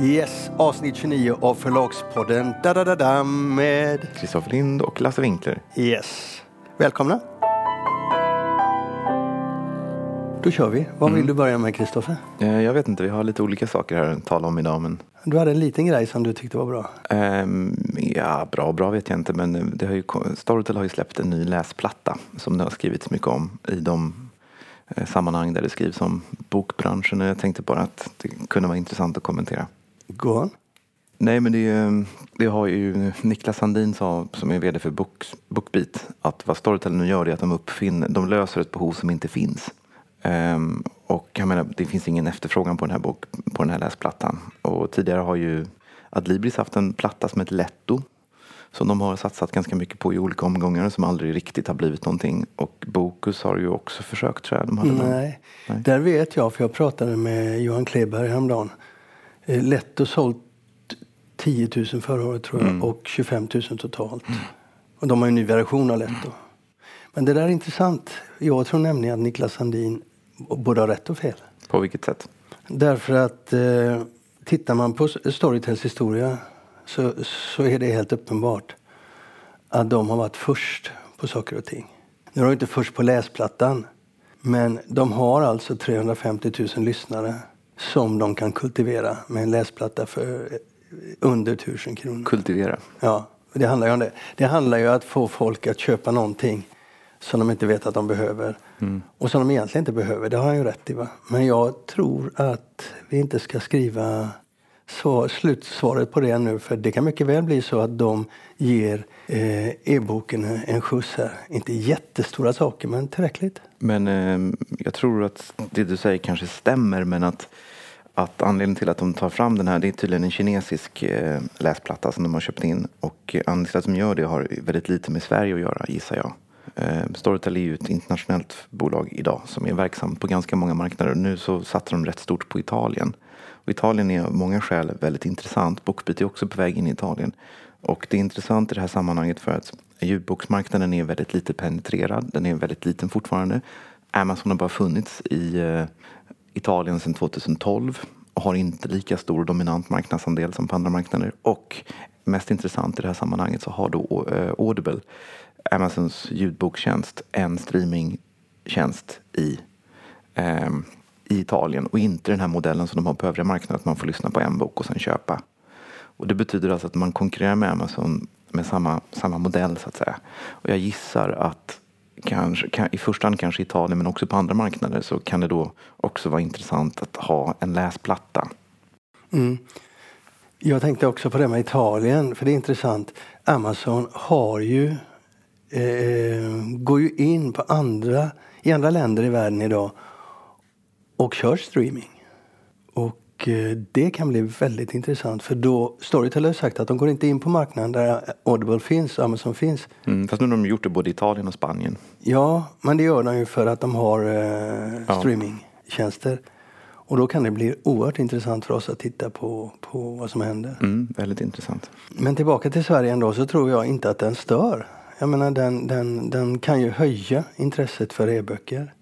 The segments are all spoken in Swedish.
Yes, avsnitt 29 av Förlagspodden da, da, da, da, med Kristoffer Lind och Lasse Winkler. Yes. Välkomna. Då kör vi. Vad vill Mm. du börja med Kristoffer? Eh, Jag vet inte, vi har lite olika saker här att tala om idag. Men, Du hade en liten grej som du tyckte var bra. ehm, ja, bra bra vet jag inte. Men eh, det har ju, Storytel har ju släppt en ny läsplatta som det har skrivits mycket om i de eh, sammanhang där det skrivs om bokbranschen. Och jag tänkte bara att det kunde vara intressant att kommentera. Gå on. Nej men det, det har ju Niklas Sandin sa, som är vd för Books, Bookbeat, att vad Storytel nu gör är att de uppfinner, de löser ett behov som inte finns. Ehm, och jag menar, det finns ingen efterfrågan på den här, bok, på den här läsplattan. Och tidigare har ju Adlibris haft en platta som heter Letto. Som de har satsat ganska mycket på i olika omgångar som aldrig riktigt har blivit någonting. Och Bokus har ju också försökt tror jag. De hade Nej. Nej. Där vet jag, för jag pratade med Johan Kleberg häromdagen. Eh, Letto sålt 10 000 förra året tror jag Mm. och 25 000 totalt. Och de har ju en ny version av Letto. Men det där är intressant. Jag tror nämligen att Niklas Sandin både har rätt och fel. På vilket sätt? Därför att eh, tittar man på Storytels historia så, så är det helt uppenbart att de har varit först på saker och ting. Nu är de inte först på läsplattan, men de har alltså 350 000 lyssnare som de kan kultivera med en läsplatta för eh, under 1000 kronor. Kultivera. Ja, det handlar ju om det. Det handlar ju om att få folk att köpa någonting som de inte vet att de behöver. Och som de egentligen inte behöver, det har han ju rätt i. Va? Men jag tror att vi inte ska skriva så slutsvaret på det nu. För det kan mycket väl bli så att de ger eh, e-boken en skjuts här. Inte jättestora saker, men tillräckligt. Men eh, jag tror att det du säger kanske stämmer men att, att anledningen till att de tar fram den här det är tydligen en kinesisk eh, läsplatta som de har köpt in och anledningen till att de gör det har väldigt lite med Sverige att göra gissar jag. Eh, Storytel är ju ett internationellt bolag idag som är verksamt på ganska många marknader. Nu så satsar de rätt stort på Italien. Och Italien är av många skäl väldigt intressant. Bookbeat är också på väg in i Italien. Och det är intressant i det här sammanhanget för att ljudboksmarknaden är väldigt lite penetrerad. Den är väldigt liten fortfarande. Amazon har bara funnits i eh, Italien sedan 2012 och har inte lika stor och dominant marknadsandel som på andra marknader. Och mest intressant i det här sammanhanget så har då eh, Audible, Amazons ljudbokstjänst, en streamingtjänst i ehm, i Italien och inte den här modellen som de har på övriga marknaden att man får lyssna på en bok och sen köpa. Och det betyder alltså att man konkurrerar med Amazon med samma, samma modell så att säga. Och jag gissar att kanske, kan, i första hand kanske i Italien men också på andra marknader så kan det då också vara intressant att ha en läsplatta. Mm. Jag tänkte också på det med Italien, för det är intressant. Amazon har ju, eh, eh går ju in på andra, i andra länder i världen idag och kör streaming. Och eh, det kan bli väldigt intressant för då, Storytel har sagt att de går inte in på marknaden där Audible finns, Amazon finns. Mm, fast nu har de gjort det både i Italien och Spanien. Ja, men det gör de ju för att de har eh, Ja. streamingtjänster. Och då kan det bli oerhört intressant för oss att titta på, på vad som händer. Mm, väldigt intressant. Men tillbaka till Sverige ändå så tror jag inte att den stör. Jag menar den, den, den kan ju höja intresset för e-böcker.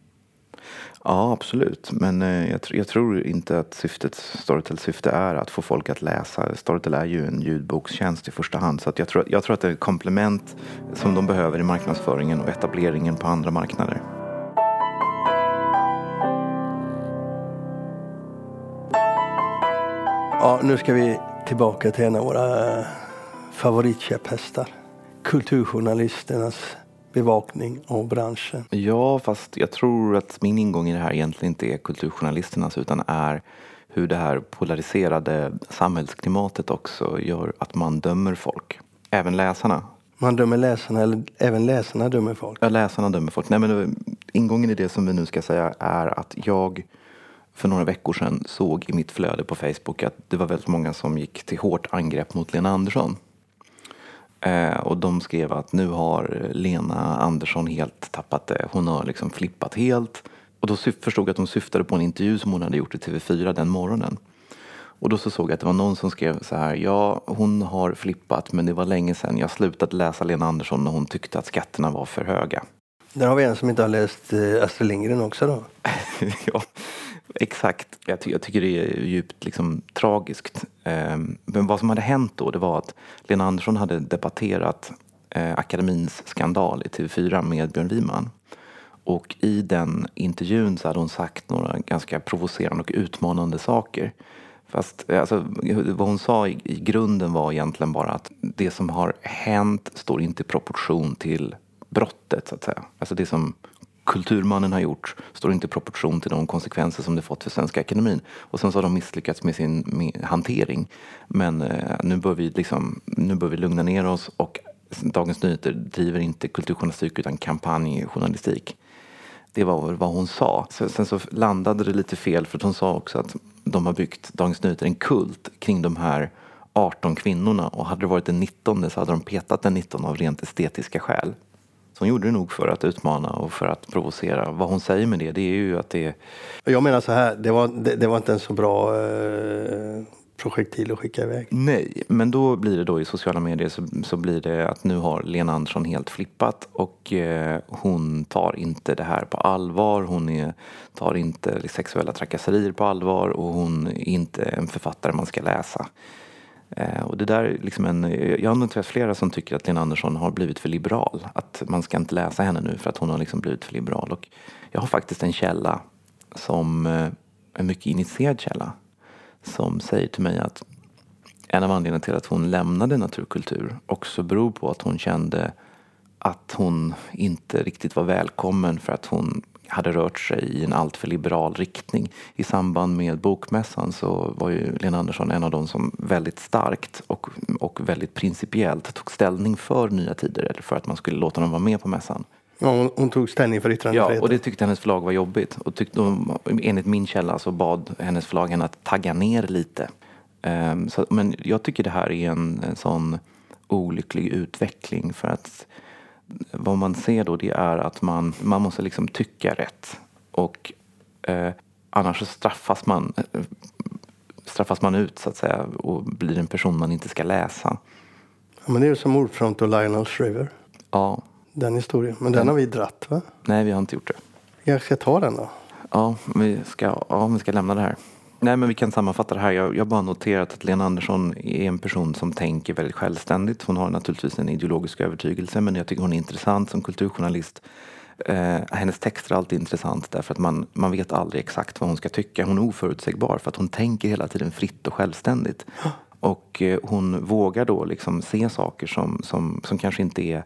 Ja, absolut. Men eh, jag, tr- jag tror inte att syftet, Storytels syfte är att få folk att läsa. Storytel är ju en ljudbokstjänst i första hand. Så att jag, tror, jag tror att det är ett komplement som de behöver i marknadsföringen och etableringen på andra marknader. Ja, nu ska vi tillbaka till en av våra eh, favoritkäpphästar. Kulturjournalisternas bevakning av branschen. Ja, fast jag tror att min ingång i det här egentligen inte är kulturjournalisternas utan är hur det här polariserade samhällsklimatet också gör att man dömer folk. Även läsarna. Man dömer läsarna, eller även läsarna dömer folk. Ja, läsarna dömer folk. Nej, men det- ingången i det som vi nu ska säga är att jag för några veckor sedan såg i mitt flöde på Facebook att det var väldigt många som gick till hårt angrepp mot Lena Andersson. Eh, och de skrev att nu har Lena Andersson helt tappat det. Hon har liksom flippat helt. Och då förstod jag att de syftade på en intervju som hon hade gjort i TV4 den morgonen. Och då så såg jag att det var någon som skrev så här. Ja, hon har flippat men det var länge sedan. Jag slutade läsa Lena Andersson när hon tyckte att skatterna var för höga. Där har vi en som inte har läst eh, Astrid Lindgren också då. ja. Exakt. Jag, ty jag, tycker det är djupt liksom, tragiskt. Eh, men vad som hade hänt då det var att Lena Andersson hade debatterat eh, akademins skandal i TV4 med Björn Wiman. Och i den intervjun så hade hon sagt några ganska provocerande och utmanande saker. Fast eh, alltså, vad hon sa i, i grunden var egentligen bara att det som har hänt står inte i proportion till brottet så att säga. Alltså det som Kulturmannen har gjort står inte i proportion till de konsekvenser som det fått för Svenska Akademin. Och sen så har de misslyckats med sin med hantering. Men eh, nu, bör vi liksom, nu bör vi lugna ner oss och Dagens Nyheter driver inte kulturjournalistik utan kampanjjournalistik. Det var vad hon sa. Sen så landade det lite fel för hon sa också att de har byggt Dagens Nyheter en kult kring de här 18 kvinnorna och hade det varit den 19 så hade de petat den 19 av rent estetiska skäl. Hon gjorde det nog för att utmana och för att provocera. Vad hon säger med det, det är ju att det... Jag menar så här, det var, det, det var inte en så bra eh, projektil att skicka iväg. Nej, men då blir det då i sociala medier så, så blir det att nu har Lena Andersson helt flippat och eh, hon tar inte det här på allvar. Hon är, tar inte sexuella trakasserier på allvar och hon är inte en författare man ska läsa. Eh, och det där liksom en, jag har nog träffat flera som tycker att Lena Andersson har blivit för liberal. Att man ska inte läsa henne nu för att hon har liksom blivit för liberal. Och jag har faktiskt en källa som eh, en mycket initierad källa som säger till mig att en av anledningarna till att hon lämnade naturkultur också beror på att hon kände att hon inte riktigt var välkommen för att hon hade rört sig i en alltför liberal riktning. I samband med Bokmässan så var ju Lena Andersson en av de som väldigt starkt och, och väldigt principiellt tog ställning för Nya Tider eller för att man skulle låta dem vara med på mässan. Ja, hon, hon tog ställning för yttrandefriheten. Ja, och det tyckte hennes förlag var jobbigt. Och tyckte, enligt min källa så bad hennes förlag henne att tagga ner lite. Um, så, men jag tycker det här är en, en sån olycklig utveckling för att vad man ser då det är att man, man måste liksom tycka rätt. Och eh, annars så straffas man, eh, straffas man ut så att säga och blir en person man inte ska läsa. Ja, men det är ju som Ordfront och Lionel Shriver. Ja. Den historien. Men den, den har vi dratt va? Nej, vi har inte gjort det. Jag ska ta den då. Ja, vi ska, ja, vi ska lämna det här. Nej, men vi kan sammanfatta det här. Jag har bara noterat att Lena Andersson är en person som tänker väldigt självständigt. Hon har naturligtvis en ideologisk övertygelse, men jag tycker hon är intressant som kulturjournalist. Eh, hennes texter är alltid intressant därför att man, man vet aldrig exakt vad hon ska tycka. Hon är oförutsägbar för att hon tänker hela tiden fritt och självständigt. Och eh, hon vågar då liksom se saker som, som, som kanske inte är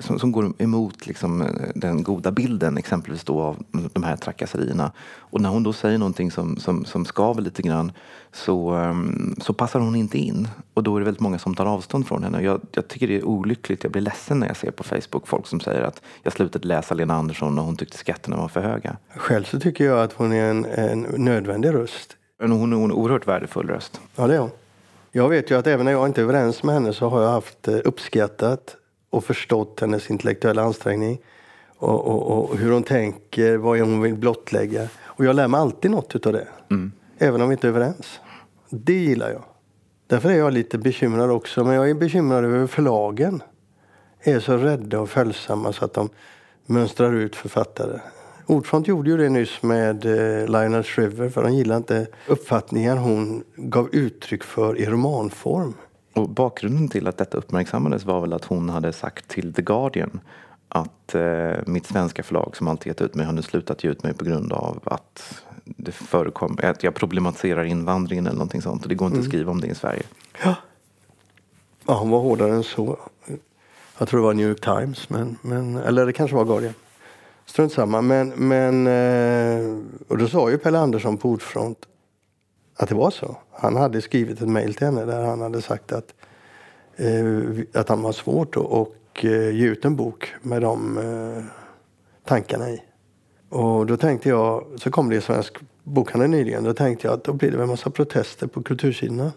som, som, går emot liksom, den goda bilden exempelvis då av de här trakasserierna. Och när hon då säger någonting som, som, som skaver lite grann så, um, så passar hon inte in. Och då är det väldigt många som tar avstånd från henne. Jag, jag tycker det är olyckligt. Jag blir ledsen när jag ser på Facebook folk som säger att jag slutade läsa Lena Andersson och hon tyckte skatterna var för höga. Själv så tycker jag att hon är en, en nödvändig röst. Hon är en oerhört värdefull röst. Ja, det är hon. Jag vet ju att även när jag inte är överens med henne så har jag haft eh, uppskattat och förstått hennes intellektuella ansträngning och, och, och hur hon tänker, vad hon vill blottlägga. Och jag lär mig alltid något utav det. Mm. Även om vi inte är överens. Det gillar jag. Därför är jag lite bekymrad också. Men jag är bekymrad över förlagen. Är så rädda och följsamma så att de mönstrar ut författare. Ordfront gjorde ju det nyss med eh, Lionel Shriver för han gillade inte uppfattningar hon gav uttryck för i romanform. Och bakgrunden till att detta uppmärksammades var väl att hon hade sagt till The Guardian att eh, mitt svenska förlag som alltid gett ut mig har nu slutat ge ut mig på grund av att det förekom, att jag problematiserar invandringen eller någonting sånt och det går inte mm. att skriva om det i Sverige. Ja. ja, hon var hårdare än så. Jag tror det var New York Times, men, men, eller det kanske var Guardian. Strunt samma. Men, men, eh, och då sa ju Pelle Andersson på Ordfront att det var så. Han hade skrivit ett mejl till henne där han hade sagt att, eh, att han var svårt att och, eh, ge ut en bok med de tankarna i. Och då tänkte jag, så kom det i Svensk bokhandel nyligen, då tänkte jag att då blir det en massa protester på kultursidorna.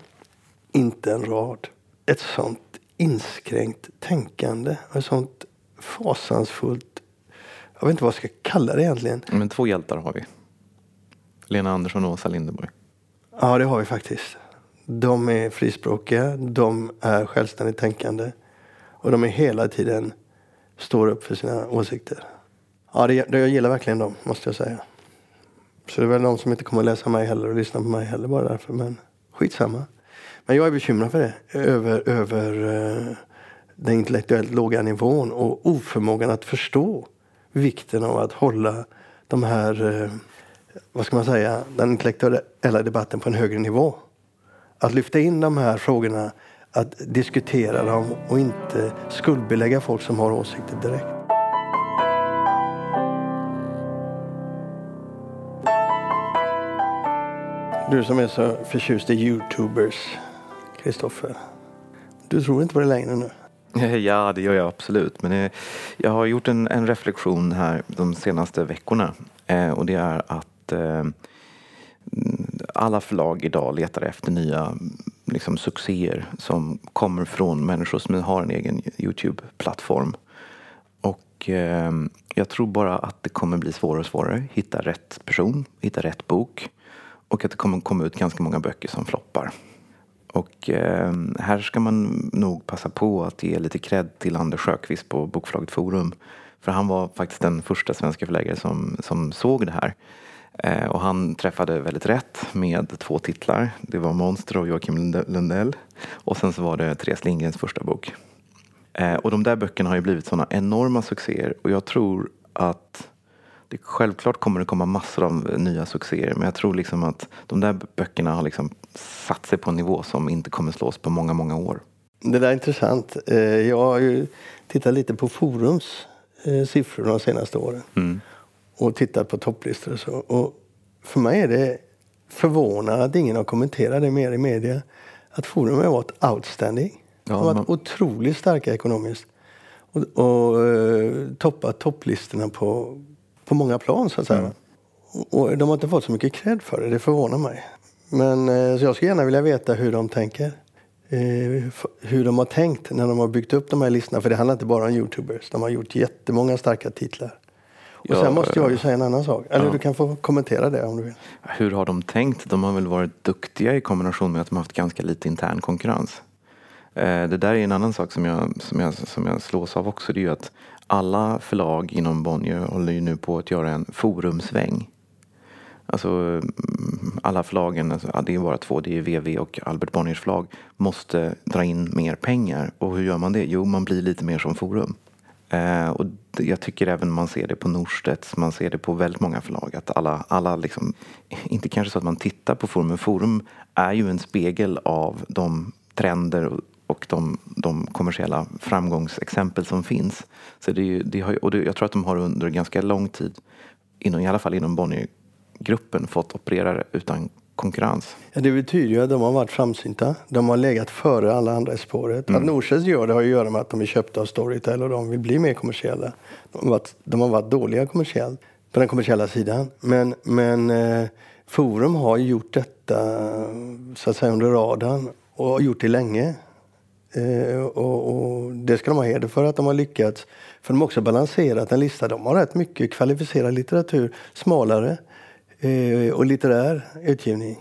Inte en rad. Ett sånt inskränkt tänkande, ett sånt fasansfullt jag vet inte vad jag ska kalla det egentligen. Men två hjältar har vi. Lena Andersson och Åsa Linderborg. Ja, det har vi faktiskt. De är frispråkiga, de är självständigt tänkande och de är hela tiden står upp för sina åsikter. Ja, det, jag gillar verkligen dem, måste jag säga. Så det är väl de som inte kommer att läsa mig heller och lyssna på mig heller bara därför. Men skitsamma. Men jag är bekymrad för det. Över, över uh, den intellektuellt låga nivån och oförmågan att förstå vikten av att hålla de här, eh, vad ska man säga, den intellektuella debatten på en högre nivå. Att lyfta in de här frågorna, att diskutera dem och inte skuldbelägga folk som har åsikter direkt. Du som är så förtjust i Youtubers, Kristoffer. Du tror inte på det längre nu? Ja, det gör jag absolut. Men eh, jag har gjort en, en reflektion här de senaste veckorna. Eh, och det är att eh, alla förlag idag letar efter nya liksom, succéer som kommer från människor som har en egen Youtube-plattform. Och eh, jag tror bara att det kommer bli svårare och svårare. Hitta rätt person, hitta rätt bok. Och att det kommer komma ut ganska många böcker som floppar. Och eh, här ska man nog passa på att ge lite cred till Anders Sjöqvist på Bokförlaget Forum. För han var faktiskt den första svenska förläggare som, som såg det här. Eh, och han träffade väldigt rätt med två titlar. Det var Monster av Joakim Lundell och sen så var det Therese Lindgrens första bok. Eh, och de där böckerna har ju blivit sådana enorma succéer och jag tror att det, självklart kommer det komma massor av nya succéer men jag tror liksom att de där böckerna har liksom satt sig på en nivå som inte kommer slås på många, många år. Det där är intressant. Eh, jag har ju tittat lite på Forums eh, siffror de senaste åren. Mm. Och tittat på topplistor och så. Och för mig är det förvånande att ingen har kommenterat det mer i media. Att Forum har varit outstanding. De har varit man... otroligt starka ekonomiskt. Och, och uh, toppat topplistorna på, på många plan så att säga. Mm. Och de har inte fått så mycket cred för det, det förvånar mig. Men uh, så jag skulle gärna vilja veta hur de tänker. Uh, hur de har tänkt när de har byggt upp de här listorna. För det handlar inte bara om Youtubers. De har gjort jättemånga starka titlar. Och ja, sen måste jag ju säga en annan sak. Eller ja. du kan få kommentera det om du vill. Hur har de tänkt? De har väl varit duktiga i kombination med att de har haft ganska lite intern konkurrens. Eh, det där är en annan sak som jag, som jag, som jag slås av också. Det är ju att alla förlag inom Bonnier håller ju nu på att göra en forumsväng. Alltså mm, alla förlagen, alltså, det är bara två, det är VV och Albert Bonniers förlag, måste dra in mer pengar. Och hur gör man det? Jo, man blir lite mer som Forum. Eh, och jag tycker även man ser det på Norstedts, man ser det på väldigt många förlag. Att alla, alla liksom, inte kanske så att man tittar på Forum, men Forum är ju en spegel av de trender och de, de kommersiella framgångsexempel som finns. Så det, det har, och det, jag tror att de har under ganska lång tid, inom, i alla fall inom Bonnier, Bonniergruppen, fått operera utan konkurrens. Ja, det betyder ju att de har varit framsynta. De har legat före alla andra i spåret. Mm. Att Norstedts gör det har att göra med att de är köpta av Storytel och de vill bli mer kommersiella. De har varit, de har varit dåliga kommersiellt, på den kommersiella sidan. Men, men eh, Forum har gjort detta så att säga under radarn och har gjort det länge. Eh, och, och, det ska de ha heder för att de har lyckats. För de har också balanserat en lista. De har rätt mycket kvalificerad litteratur, smalare eh, och litterär utgivning.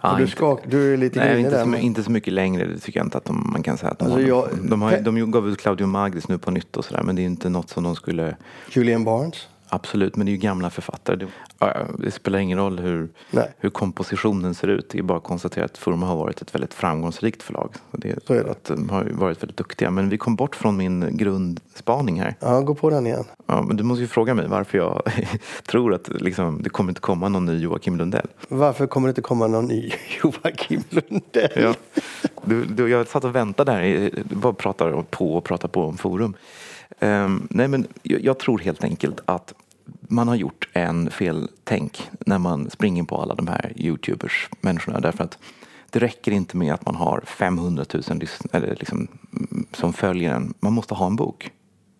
Ja, du, skak, du är lite nej, inte, där, så, men... inte så mycket längre, det tycker jag inte att de, man kan säga. Att de, alltså har, jag, de, har, de gav ut Claudio Magris nu på nytt och sådär men det är inte något som de skulle... Julian Barnes? Absolut, men det är ju gamla författare. Det, det spelar ingen roll hur, hur kompositionen ser ut. Det är bara att konstatera att Forum har varit ett väldigt framgångsrikt förlag. Det, Så är det. Att de har varit väldigt duktiga. Men vi kom bort från min grundspaning här. Ja, gå på den igen. Ja, men du måste ju fråga mig varför jag tror att liksom, det kommer inte komma någon ny Joakim Lundell. Varför kommer det inte komma någon ny Joakim Lundell? Ja. Du, du, jag satt och väntade här, bara pratar på och pratar på om Forum. Ehm, nej men jag, jag, tror helt enkelt att man har gjort en feltänk när man springer på alla de här Youtubers, människorna. Därför att det räcker inte med att man har 500 000 eller liksom, mm, som följer en. Man måste ha en bok.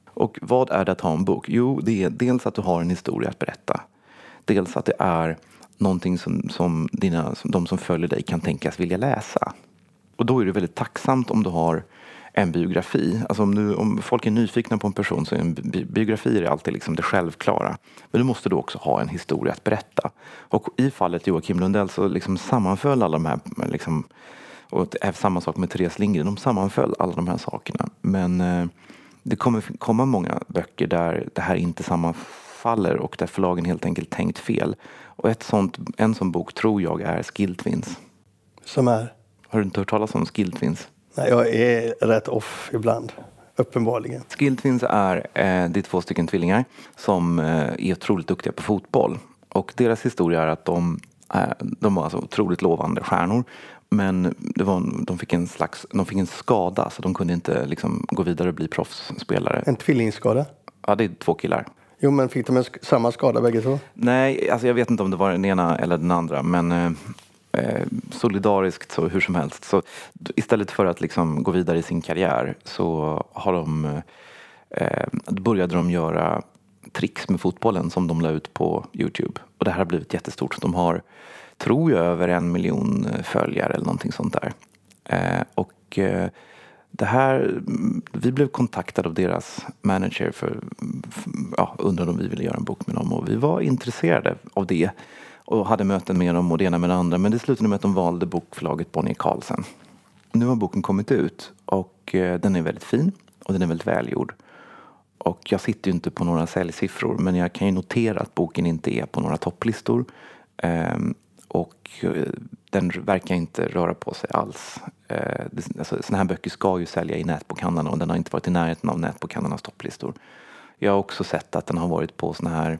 Och vad är det att ha en bok? Jo, det är dels att du har en historia att berätta. Dels att det är någonting som, som, dina, som de som följer dig kan tänkas vilja läsa. Och då är det väldigt tacksamt om du har en biografi. Alltså om, du, om folk är nyfikna på en person så är en bi biografi är alltid liksom det självklara. Men du måste då också ha en historia att berätta. Och i fallet Joakim Lundell så liksom sammanföll alla de här, liksom, och samma sak med Therese Lindgren, de sammanföll alla de här sakerna. Men eh, det kommer komma många böcker där det här inte sammanfaller faller och där förlagen helt enkelt tänkt fel. Och ett sånt, en sån bok tror jag är Skill Twins. Som är? Har du inte hört talas om Skill Twins? Nej, jag är rätt off ibland. Uppenbarligen. Skill Twins är, eh, det är två stycken tvillingar som eh, är otroligt duktiga på fotboll. Och deras historia är att de, eh, de var alltså otroligt lovande stjärnor. Men var, de, fick en slags, de fick en skada så de kunde inte liksom, gå vidare och bli proffsspelare. En tvillingskada? Ja, det är två killar. Jo, men fick de sk- samma skada bägge två? Nej, alltså jag vet inte om det var den ena eller den andra men eh, solidariskt så hur som helst. Så istället för att liksom gå vidare i sin karriär så har de, eh, började de göra tricks med fotbollen som de la ut på Youtube. Och det här har blivit jättestort. De har, tror jag, över en miljon eh, följare eller någonting sånt där. Eh, och eh, det här, mm, vi blev kontaktade av deras manager för, för ja, undrade om vi ville göra en bok med dem och vi var intresserade av det och hade möten med dem och det ena med det andra men det slutade med att de valde bokförlaget Bonnier Carlsen. Nu har boken kommit ut och eh, den är väldigt fin och den är väldigt välgjord. Och jag sitter ju inte på några säljsiffror men jag kan ju notera att boken inte är på några topplistor. Ehm, och eh, den verkar inte röra på sig alls. Eh, alltså, såna här böcker ska ju sälja i nätbokhandlarna och den har inte varit i närheten av nätbokhandlarnas topplistor. Jag har också sett att den har varit på såna här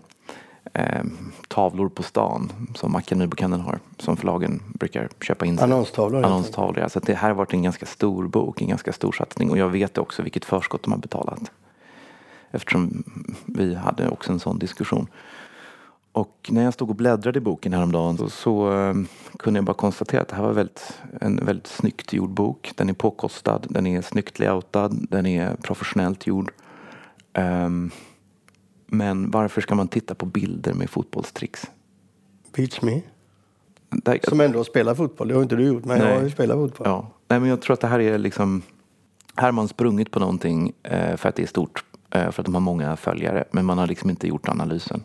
eh, tavlor på stan som Akademibokhandeln har, som förlagen brukar köpa in. sig. Annonstavlor, Annonstavlor, ja. Så det här har varit en ganska stor bok, en ganska stor satsning och jag vet också vilket förskott de har betalat. Eftersom vi hade också en sån diskussion. Och när jag stod och bläddrade i boken häromdagen så, så eh, kunde jag bara konstatera att det här var väldigt, en väldigt snyggt gjord bok. Den är påkostad, den är snyggt layoutad, den är professionellt gjord. Ehm, men varför ska man titta på bilder med fotbollstricks? Beats me. Där, Som ändå spelar fotboll. Det har inte du gjort, men jag Nej. har ju spelat fotboll. Ja, nej men jag tror att det här är liksom Här har man sprungit på någonting eh, för att det är stort, eh, för att de har många följare, men man har liksom inte gjort analysen.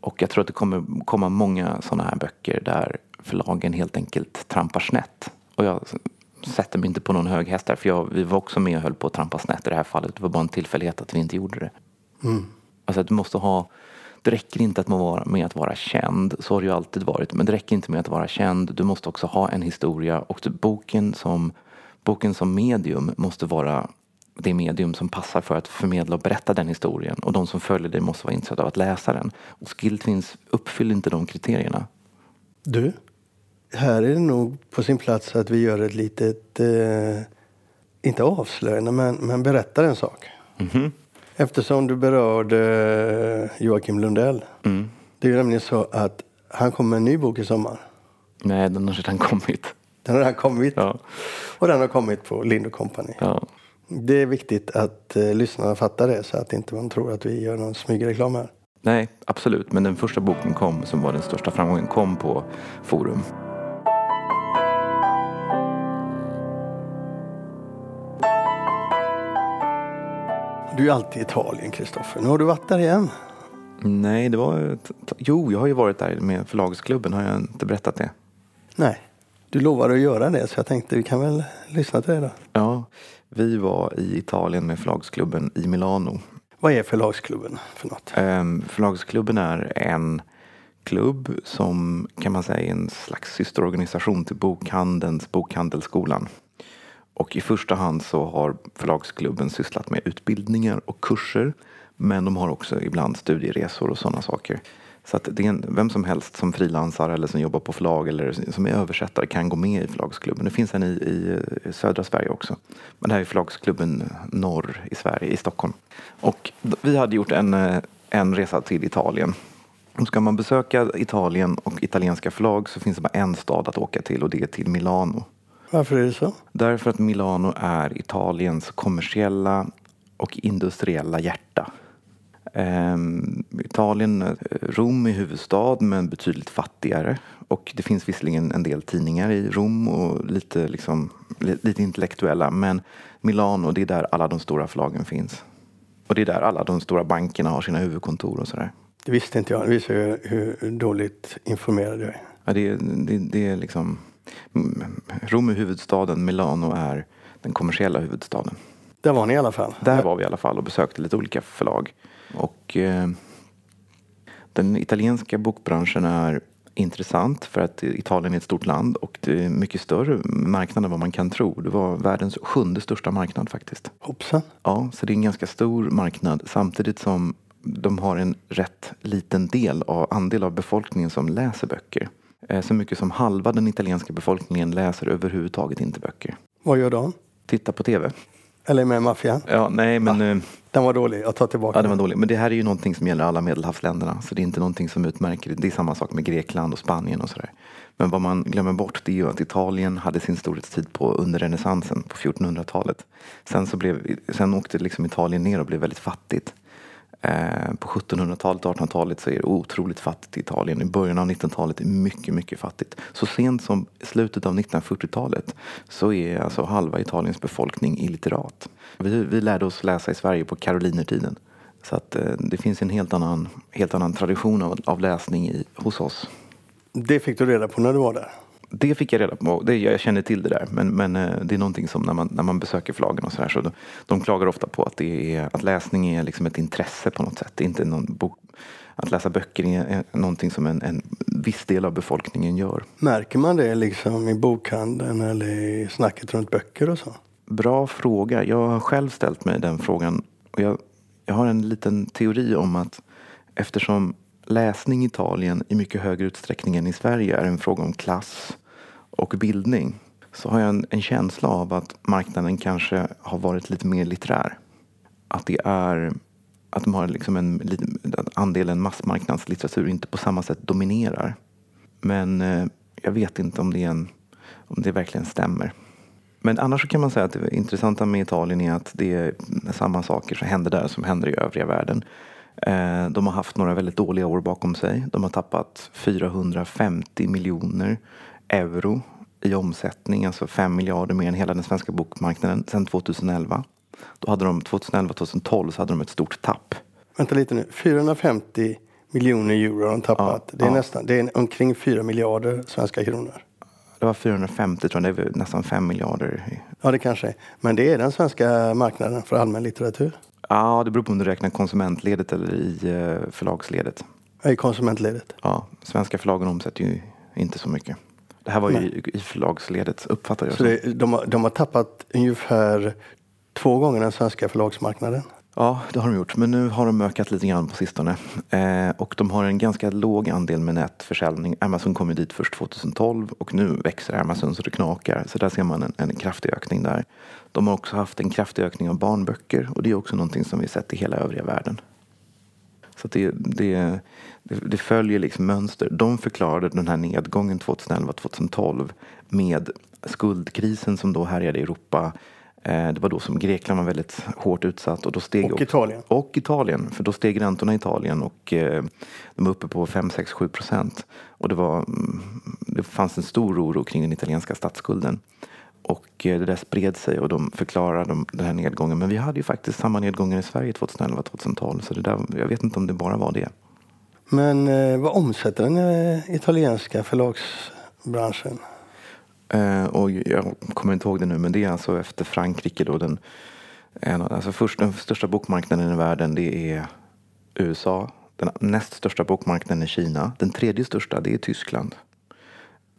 Och jag tror att det kommer komma många sådana här böcker där förlagen helt enkelt trampar snett. Och jag sätter mig inte på någon hög häst där, för jag, vi var också med och höll på att trampa snett i det här fallet. Det var bara en tillfällighet att vi inte gjorde det. Alltså att du måste ha det räcker inte att man vara, med att vara känd, så har det ju alltid varit. Men det räcker inte med att vara känd, du måste också ha en historia. Och boken, som, boken som medium måste vara det medium som passar för att förmedla och berätta den historien. Och de som följer dig måste vara intresserade av att läsa den. Och Skilltwins uppfyller inte de kriterierna. Du, här är det nog på sin plats att vi gör ett litet, eh, inte avslöjande, men, men berättar en sak. Eftersom du berörde eh, Joakim Lundell. Mm. Det är ju nämligen så att han kommer med en ny bok i sommar. Nej, den har redan kommit. Den har redan kommit. Ja. Och den har kommit på Lind Company. Ja. Det är viktigt att eh, lyssnarna fattar det så att inte man tror att vi gör någon smygreklam här. Nej, absolut. Men den första boken kom, som var den största framgången, kom på Forum. Du är alltid i Italien, Kristoffer. Nu har du varit där igen. Nej, det var... ett- Jo, jag har ju varit där med förlagsklubben. Har jag inte berättat det? Nej, du lovade att göra det så jag tänkte vi kan väl lyssna till det då. Ja, vi var i Italien med förlagsklubben i Milano. Vad är förlagsklubben för något? Ehm, Förlagsklubben är en klubb som kan man säga är en slags systerorganisation till bokhandelns Bokhandelsskolan. Och i första hand så har förlagsklubben sysslat med utbildningar och kurser. Men de har också ibland studieresor och sådana saker. Så att det är en, vem som helst som frilansar eller som jobbar på förlag eller som är översättare kan gå med i förlagsklubben. Det finns en i, i eh, södra Sverige också. Men det här är förlagsklubben norr i Sverige, i Stockholm. Och vi hade gjort en, eh, en resa till Italien. Och ska man besöka Italien och italienska förlag så finns det bara en stad att åka till och det är till Milano. Varför är det så? Därför att Milano är Italiens kommersiella och industriella hjärta. Ehm, Italien, eh, Rom är huvudstad men betydligt fattigare. Och det finns visserligen en del tidningar i Rom och lite, liksom, li- lite intellektuella. Men Milano, det är där alla de stora förlagen finns. Och det är där alla de stora bankerna har sina huvudkontor och sådär. Det visste inte jag. Det visar ju hur dåligt informerad jag är. Ja, det, det, det är liksom... mm, Rom är huvudstaden, Milano är den kommersiella huvudstaden. Där var ni i alla fall. Där var vi i alla fall och besökte lite olika förlag. Och eh, Den italienska bokbranschen är intressant för att Italien är ett stort land och det är mycket större marknad än vad man kan tro. Det var världens sjunde största marknad faktiskt. Hoppsan. Ja, så det är en ganska stor marknad samtidigt som de har en rätt liten del av, andel av befolkningen som läser böcker. Eh, Så mycket som halva den italienska befolkningen läser överhuvudtaget inte böcker. Vad gör de? Titta på TV. Eller med maffian? Ja, nej men... eh, Den var dålig, jag tar tillbaka Ja, det var dåligt. Men det här är ju någonting som gäller alla medelhavsländerna. Så det är inte någonting som utmärker. Det är samma sak med Grekland och Spanien och sådär. Men vad man glömmer bort det är ju att Italien hade sin storhetstid på under renässansen på 1400-talet. Sen, så blev, sen åkte liksom Italien ner och blev väldigt fattigt. Eh, på 1700-talet och 1800-talet så är det otroligt fattigt i Italien. I början av 1900-talet är det mycket, mycket fattigt. Så sent som i slutet av 1940-talet så är alltså halva Italiens befolkning illiterat. Vi, vi lärde oss läsa i Sverige på karolinertiden. Så att eh, det finns en helt annan, helt annan tradition av, av läsning i, hos oss. Det fick du reda på när du var där? Det fick jag reda på. Det, jag känner till det där. Men, men eh, det är någonting som när man, när man besöker förlagen och så här så de, de klagar ofta på att, det är, att läsning är liksom ett intresse på något sätt. Det är inte någon bok, att läsa böcker är är någonting som en, en viss del av befolkningen gör. Märker man det liksom i bokhandeln eller i snacket runt böcker och så? Bra fråga. Jag har själv ställt mig den frågan. Och jag, jag har en liten teori om att eftersom läsning i Italien i mycket högre utsträckning än i Sverige är en fråga om klass och bildning så har jag en, en känsla av att marknaden kanske har varit lite mer litterär. Att det är att de har liksom en liten andelen massmarknadslitteratur inte på samma sätt dominerar. Men eh, jag vet inte om det, är en, om det verkligen stämmer. Men annars så kan man säga att det intressanta med Italien är att det är samma saker som händer där som händer i övriga världen. Eh, De har haft några väldigt dåliga år bakom sig. De har tappat 450 miljoner euro i omsättning, alltså 5 miljarder mer än hela den svenska bokmarknaden sedan 2011. Då hade de 2011-2012 så hade de ett stort tapp. Vänta lite nu. 450 miljoner euro har de tappat. Ja, det, är ja. nästan, det är omkring 4 miljarder svenska kronor. Det var 450 tror jag, det är nästan 5 miljarder. Ja, det kanske är. Men det är den svenska marknaden för allmän litteratur. Ja, det beror på om du räknar konsumentledet eller i eh, förlagsledet. I konsumentledet. Ja, svenska förlagen omsätter ju inte så mycket. Det här var ju i, i förlagsledet, uppfattar jag Så det, de, har, de har tappat ungefär två gånger den svenska förlagsmarknaden. Ja, det har de gjort. Men nu har de ökat lite grann på sistone. Eh, och de har en ganska låg andel med nätförsäljning. Amazon kom ju dit först 2012 och nu växer Amazon så det knakar. Så där ser man en, en kraftig ökning där. De har också haft en kraftig ökning av barnböcker och det är också någonting som vi sett i hela övriga världen. Så det, det, det, följer liksom mönster. De förklarade den här nedgången 2011-2012 med skuldkrisen som då härjade i Europa. Eh, Det var då som Grekland var väldigt hårt utsatt och då steg Och också- Italien. och Italien, för då steg räntorna i Italien och eh, de var uppe på 5, 6, 7 procent. Och det, var, mm, det fanns en stor oro kring den italienska statsskulden. Och eh, det där spred sig och de förklarade de- den här nedgången. Men vi hade ju faktiskt samma nedgångar i Sverige 2011-2012. Så det där, jag vet inte om det bara var det. Men eh, vad omsätter den eh, italienska förlagsbranschen? Eh, och jag kommer inte ihåg det nu, men det är alltså efter Frankrike då den, en, alltså först, den största bokmarknaden i världen det är USA. Den näst största bokmarknaden är Kina. Den tredje största det är Tyskland.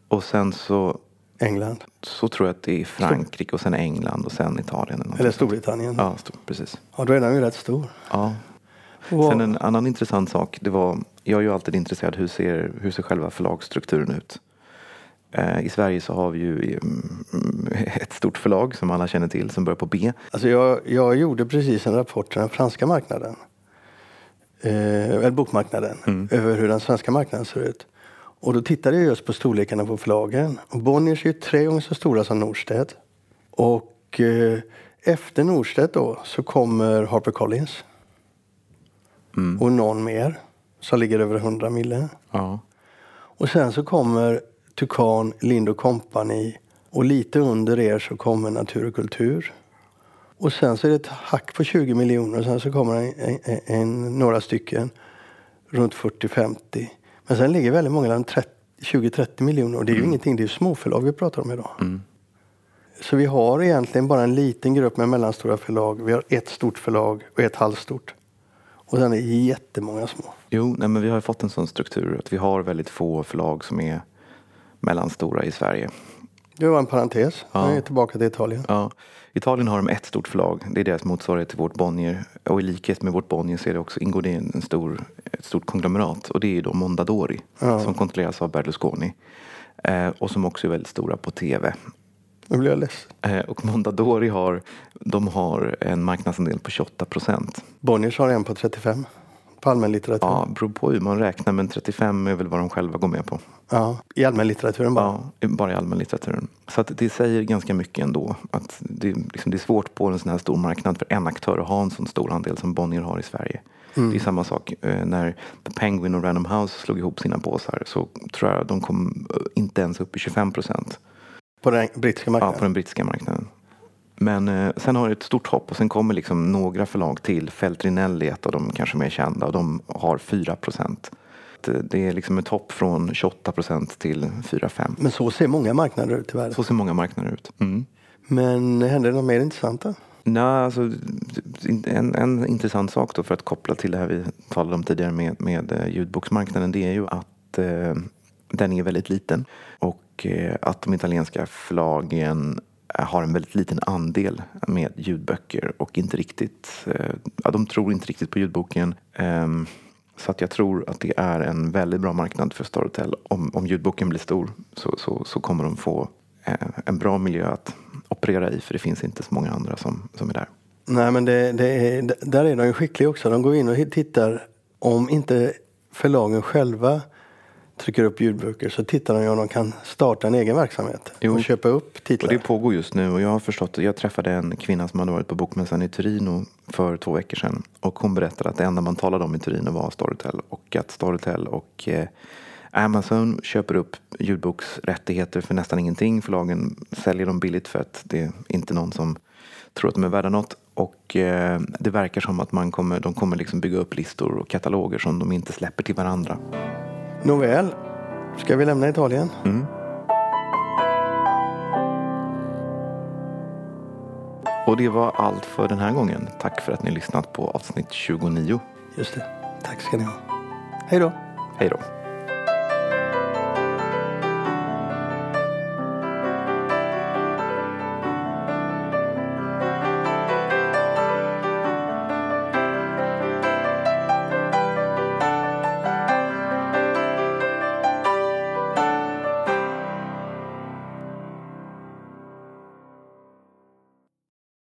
Och sen så, England? så tror jag att det är Frankrike och sen England och sen Italien. Eller, Eller. Storbritannien? Ja, sto- precis. Ja, då är den ju rätt stor. Ja. Och, Sen en annan intressant sak, det var, jag är ju alltid intresserad hur ser, hur ser själva förlagsstrukturen ut? Eh, I Sverige så har vi ju mm, ett stort förlag som alla känner till som börjar på B. alltså jag, jag gjorde precis en rapport till den franska marknaden. Eh, eller bokmarknaden. Mm. Över hur den svenska marknaden ser ut. Och då tittade jag just på storlekarna på förlagen. Och Bonniers är ju tre gånger så stora som Norstedt. Och eh, efter Norstedt då så kommer Harper Collins. Mm. Och någon mer som ligger över 100 mille. Ja. Och sen så kommer Tukan, Lind Company och lite under er så kommer Natur och kultur. Och sen så är det ett hack på 20 miljoner och sen så kommer en, en, en, några stycken runt 40-50. Men sen ligger väldigt många där 20-30 miljoner och det är ju ingenting, det är ju småförlag vi pratar om idag. Mm. Så vi har egentligen bara en liten grupp med mellanstora förlag. Vi har ett stort förlag och ett halvstort. Och sen är det jättemånga små. Jo, nej, men vi har fått en sån struktur att vi har väldigt få förlag som är mellanstora i Sverige. Det var en parentes. Ja. Jag är tillbaka till Italien. Ja, Italien har de ett stort förlag. Det är deras motsvarighet till vårt Bonnier. Och i likhet med vårt Bonnier så är det också, ingår det en stor, ett stort konglomerat. Och det är då Mondadori Ja. som kontrolleras av Berlusconi. Eh, och som också är väldigt stora på tv. Nu blir jag ledsen. Eh, och Mondadori har, de har en marknadsandel på 28 procent. Bonniers har en på 35 på allmänlitteratur. Ja, beror på hur man räknar men 35 är väl vad de själva går med på. Ja, I allmänlitteraturen bara. Ja, bara i allmänlitteraturen. Så att det säger ganska mycket ändå. Att det, liksom, det är svårt på en sån här stor marknad för en aktör att ha en sån stor andel som Bonnier har i Sverige. Det är samma sak eh, när The Penguin och Random House slog ihop sina påsar så tror jag de kom eh, inte ens upp i 25 procent På den brittiska ja, marknaden. på den brittiska marknaden. Men eh, sen har det ett stort hopp och sen kommer liksom några förlag till. Feltrinelli är ett av de kanske mer kända och de har 4 procent. Det är liksom ett hopp från 28 procent till 4-5. Men så ser många marknader ut i världen. Så ser många marknader ut. Mm. Men händer det något mer intressant då? Nej, alltså, en, en intressant sak då för att koppla till det här vi talade om tidigare med, med eh, ljudboksmarknaden det är ju att eh, den är väldigt liten och eh, att de italienska förlagen Eh, har en väldigt liten andel med ljudböcker och inte riktigt, eh, ja, de tror inte riktigt på ljudboken. Ehm, så att jag tror att det är en väldigt bra marknad för Storytel. Om, om ljudboken blir stor så, så, så kommer de få eh, en bra miljö att operera i för det finns inte så många andra som, som är där. Nej men det, det är, där är de ju skickliga också. De går in och tittar om inte förlagen själva trycker upp ljudböcker så tittar de ju om de kan starta en egen verksamhet Jo. och köpa upp Och titlar. det pågår just nu och jag har förstått, jag träffade en kvinna som hade varit på bokmässan i Torino för två veckor sedan och hon berättade att det enda man talade om i Torino var Storytel och att Storytel och eh, Amazon köper upp ljudboksrättigheter för nästan ingenting. Förlagen säljer dem billigt för att det är inte någon som tror att de är värda något. Och eh, det verkar som att man kommer, de kommer liksom bygga upp listor och kataloger som de inte släpper till varandra. Nåväl, ska vi lämna Italien? Mm. Och det var allt för den här gången. Tack för att ni lyssnat på avsnitt 29. Just det. Tack ska ni ha. Hej då. Hej då.